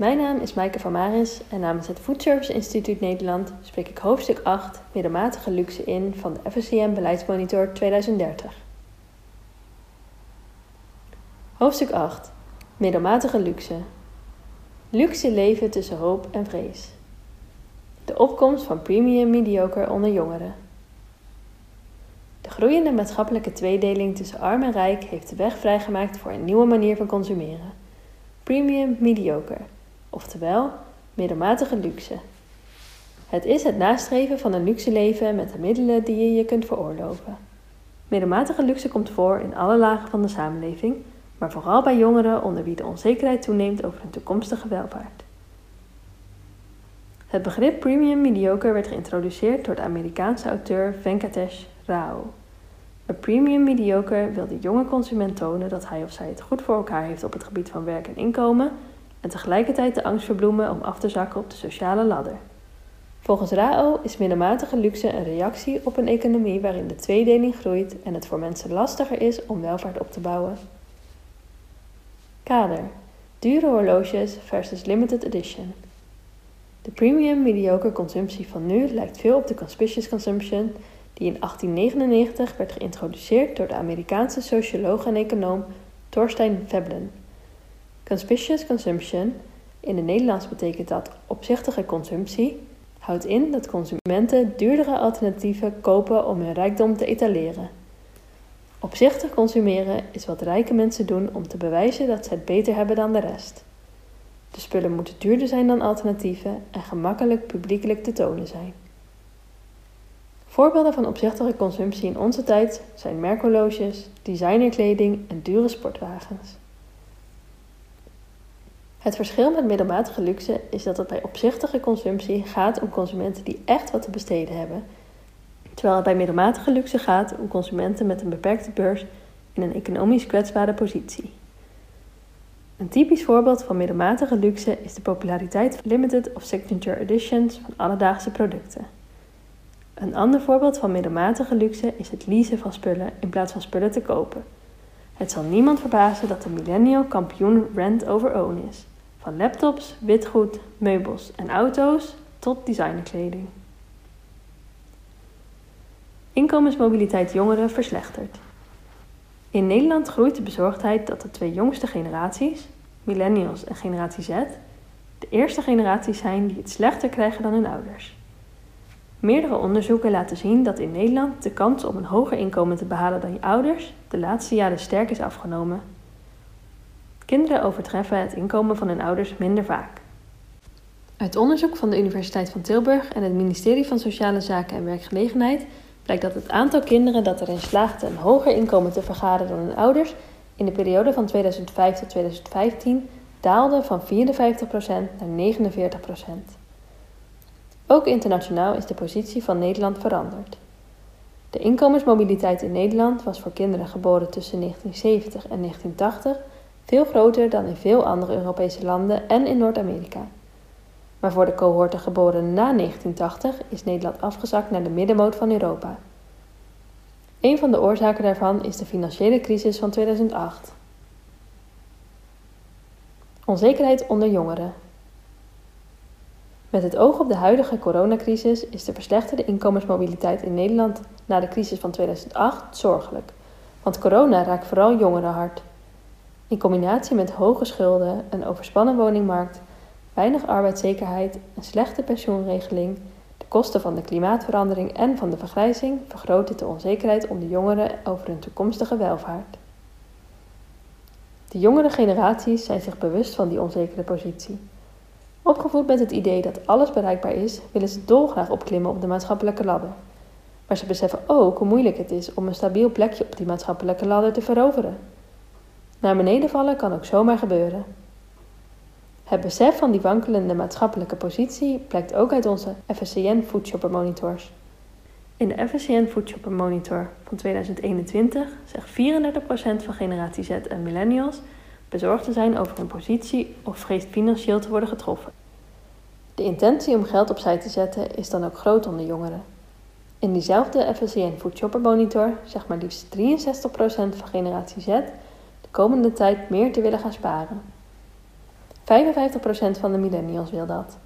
Mijn naam is Maaike van Maris en namens het Foodservice Instituut Nederland spreek ik hoofdstuk 8 middelmatige luxe in van de FSCM Beleidsmonitor 2030. Hoofdstuk 8 Middelmatige luxe. Luxe leven tussen hoop en vrees. De opkomst van premium mediocre onder jongeren. De groeiende maatschappelijke tweedeling tussen arm en rijk heeft de weg vrijgemaakt voor een nieuwe manier van consumeren. Premium mediocre, oftewel middelmatige luxe. Het is het nastreven van een luxe leven met de middelen die je je kunt veroorloven. Middelmatige luxe komt voor in alle lagen van de samenleving, maar vooral bij jongeren onder wie de onzekerheid toeneemt over hun toekomstige welvaart. Het begrip premium mediocre werd geïntroduceerd door de Amerikaanse auteur Venkatesh Rao. Een premium mediocre wil de jonge consument tonen dat hij of zij het goed voor elkaar heeft op het gebied van werk en inkomen en tegelijkertijd de angst verbloemen om af te zakken op de sociale ladder. Volgens Rao is middelmatige luxe een reactie op een economie waarin de tweedeling groeit en het voor mensen lastiger is om welvaart op te bouwen. Kader: dure horloges versus limited edition. De premium mediocre consumptie van nu lijkt veel op de conspicuous consumption die in 1899 werd geïntroduceerd door de Amerikaanse socioloog en econoom Thorstein Veblen. Conspicuous consumption, in het Nederlands betekent dat opzichtige consumptie, houdt in dat consumenten duurdere alternatieven kopen om hun rijkdom te etaleren. Opzichtig consumeren is wat rijke mensen doen om te bewijzen dat ze het beter hebben dan de rest. De spullen moeten duurder zijn dan alternatieven en gemakkelijk publiekelijk te tonen zijn. Voorbeelden van opzichtige consumptie in onze tijd zijn merkhorloges, designerkleding en dure sportwagens. Het verschil met middelmatige luxe is dat het bij opzichtige consumptie gaat om consumenten die echt wat te besteden hebben, terwijl het bij middelmatige luxe gaat om consumenten met een beperkte beurs in een economisch kwetsbare positie. Een typisch voorbeeld van middelmatige luxe is de populariteit van limited of signature editions van alledaagse producten. Een ander voorbeeld van middelmatige luxe is het leasen van spullen in plaats van spullen te kopen. Het zal niemand verbazen dat de millennial kampioen rent over own is. Van laptops, witgoed, meubels en auto's tot designerkleding. Inkomensmobiliteit jongeren verslechtert. In Nederland groeit de bezorgdheid dat de twee jongste generaties, millennials en generatie Z, de eerste generaties zijn die het slechter krijgen dan hun ouders. Meerdere onderzoeken laten zien dat in Nederland de kans om een hoger inkomen te behalen dan je ouders de laatste jaren sterk is afgenomen. Kinderen overtreffen het inkomen van hun ouders minder vaak. Uit onderzoek van de Universiteit van Tilburg en het ministerie van Sociale Zaken en Werkgelegenheid blijkt dat het aantal kinderen dat erin slaagde een hoger inkomen te vergaren dan hun ouders in de periode van 2005 tot 2015 daalde van 54% naar 49%. Ook internationaal is de positie van Nederland veranderd. De inkomensmobiliteit in Nederland was voor kinderen geboren tussen 1970 en 1980 veel groter dan in veel andere Europese landen en in Noord-Amerika. Maar voor de cohorten geboren na 1980 is Nederland afgezakt naar de middenmoot van Europa. Een van de oorzaken daarvan is de financiële crisis van 2008. Onzekerheid onder jongeren. Met het oog op de huidige coronacrisis is de verslechterde inkomensmobiliteit in Nederland na de crisis van 2008 zorgelijk, want corona raakt vooral jongeren hard. In combinatie met hoge schulden, een overspannen woningmarkt, weinig arbeidszekerheid, een slechte pensioenregeling, de kosten van de klimaatverandering en van de vergrijzing vergroot de onzekerheid onder jongeren over hun toekomstige welvaart. De jongere generaties zijn zich bewust van die onzekere positie. Opgevoed met het idee dat alles bereikbaar is, willen ze dolgraag opklimmen op de maatschappelijke ladder. Maar ze beseffen ook hoe moeilijk het is om een stabiel plekje op die maatschappelijke ladder te veroveren. Naar beneden vallen kan ook zomaar gebeuren. Het besef van die wankelende maatschappelijke positie blijkt ook uit onze FSCN Foodshopper Monitors. In de FSCN Foodshopper Monitor van 2021 zegt 34% van generatie Z en millennials bezorgd te zijn over hun positie of vreest financieel te worden getroffen. De intentie om geld opzij te zetten is dan ook groot onder jongeren. In diezelfde FSCN Food Shopper Monitor zegt maar liefst 63% van generatie Z komende tijd meer te willen gaan sparen. van de millennials wil dat.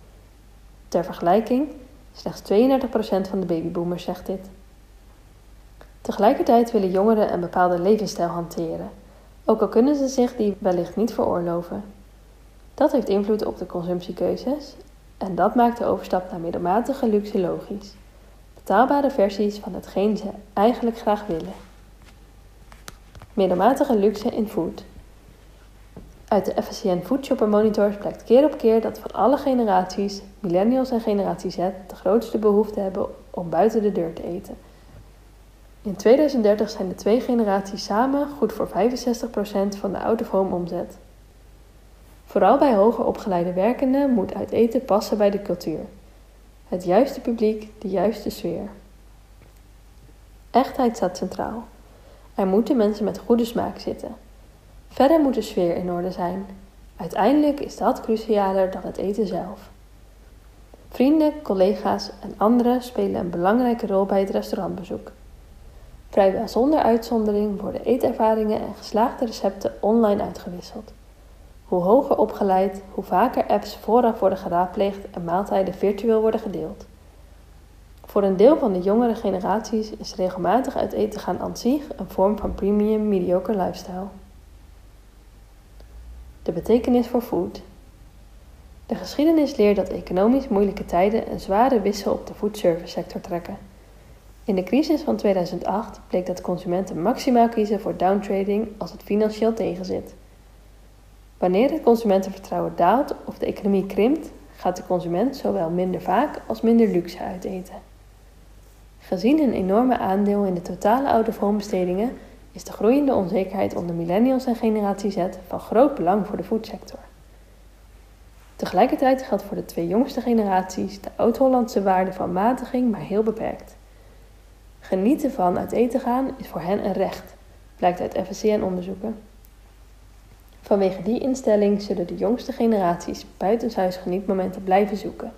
Ter vergelijking, slechts 32% van de babyboomers zegt dit. Tegelijkertijd willen jongeren een bepaalde levensstijl hanteren, ook al kunnen ze zich die wellicht niet veroorloven. Dat heeft invloed op de consumptiekeuzes en dat maakt de overstap naar middelmatige luxe logisch. Betaalbare versies van hetgeen ze eigenlijk graag willen. Middelmatige luxe in food. Uit de FSCN Foodshopper Monitors blijkt keer op keer dat van alle generaties, millennials en generatie Z, de grootste behoefte hebben om buiten de deur te eten. In 2030 zijn de twee generaties samen goed voor 65% van de out-of-home omzet. Vooral bij hoger opgeleide werkenden moet uit eten passen bij de cultuur. Het juiste publiek, de juiste sfeer. Echtheid staat centraal. Er moeten mensen met goede smaak zitten. Verder moet de sfeer in orde zijn. Uiteindelijk is dat crucialer dan het eten zelf. Vrienden, collega's en anderen spelen een belangrijke rol bij het restaurantbezoek. Vrijwel zonder uitzondering worden eetervaringen en geslaagde recepten online uitgewisseld. Hoe hoger opgeleid, hoe vaker apps vooraf worden geraadpleegd en maaltijden virtueel worden gedeeld. Voor een deel van de jongere generaties is regelmatig uit eten gaan aan zich een vorm van premium mediocre lifestyle. De betekenis voor food. De geschiedenis leert dat economisch moeilijke tijden een zware wissel op de foodservice sector trekken. In de crisis van 2008 bleek dat consumenten maximaal kiezen voor downtrading als het financieel tegenzit. Wanneer het consumentenvertrouwen daalt of de economie krimpt, gaat de consument zowel minder vaak als minder luxe uiteten. Gezien een enorme aandeel in de totale bestedingen is de groeiende onzekerheid onder millennials en generatie Z van groot belang voor de foodsector. Tegelijkertijd geldt voor de twee jongste generaties de oud-Hollandse waarde van matiging maar heel beperkt. Genieten van uit eten gaan is voor hen een recht, blijkt uit FSCN-onderzoeken. Vanwege die instelling zullen de jongste generaties buitenshuis genietmomenten blijven zoeken.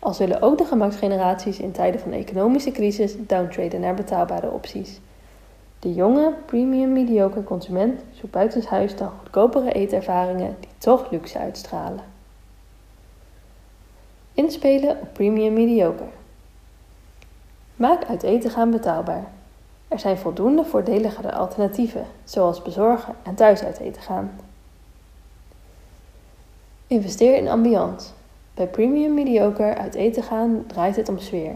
Al zullen ook de gemaksgeneraties in tijden van economische crisis downtraden naar betaalbare opties. De jonge, premium mediocre consument zoekt buitenshuis dan goedkopere eetervaringen die toch luxe uitstralen. Inspelen op premium mediocre. Maak uit eten gaan betaalbaar. Er zijn voldoende voordeligere alternatieven, zoals bezorgen en thuis uit eten gaan. Investeer in ambiance. Bij premium mediocre uit eten gaan draait het om sfeer.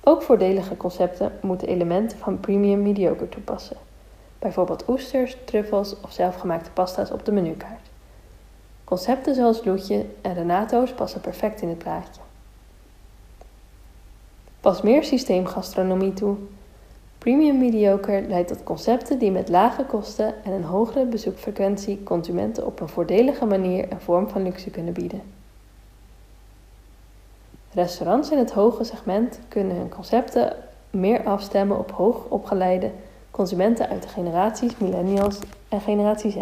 Ook voordelige concepten moeten elementen van premium mediocre toepassen. Bijvoorbeeld oesters, truffels of zelfgemaakte pasta's op de menukaart. Concepten zoals Loetje en Renato's passen perfect in het plaatje. Pas meer systeemgastronomie toe. Premium mediocre leidt tot concepten die met lage kosten en een hogere bezoekfrequentie consumenten op een voordelige manier een vorm van luxe kunnen bieden. Restaurants in het hoge segment kunnen hun concepten meer afstemmen op hoogopgeleide consumenten uit de generaties millennials en generatie Z.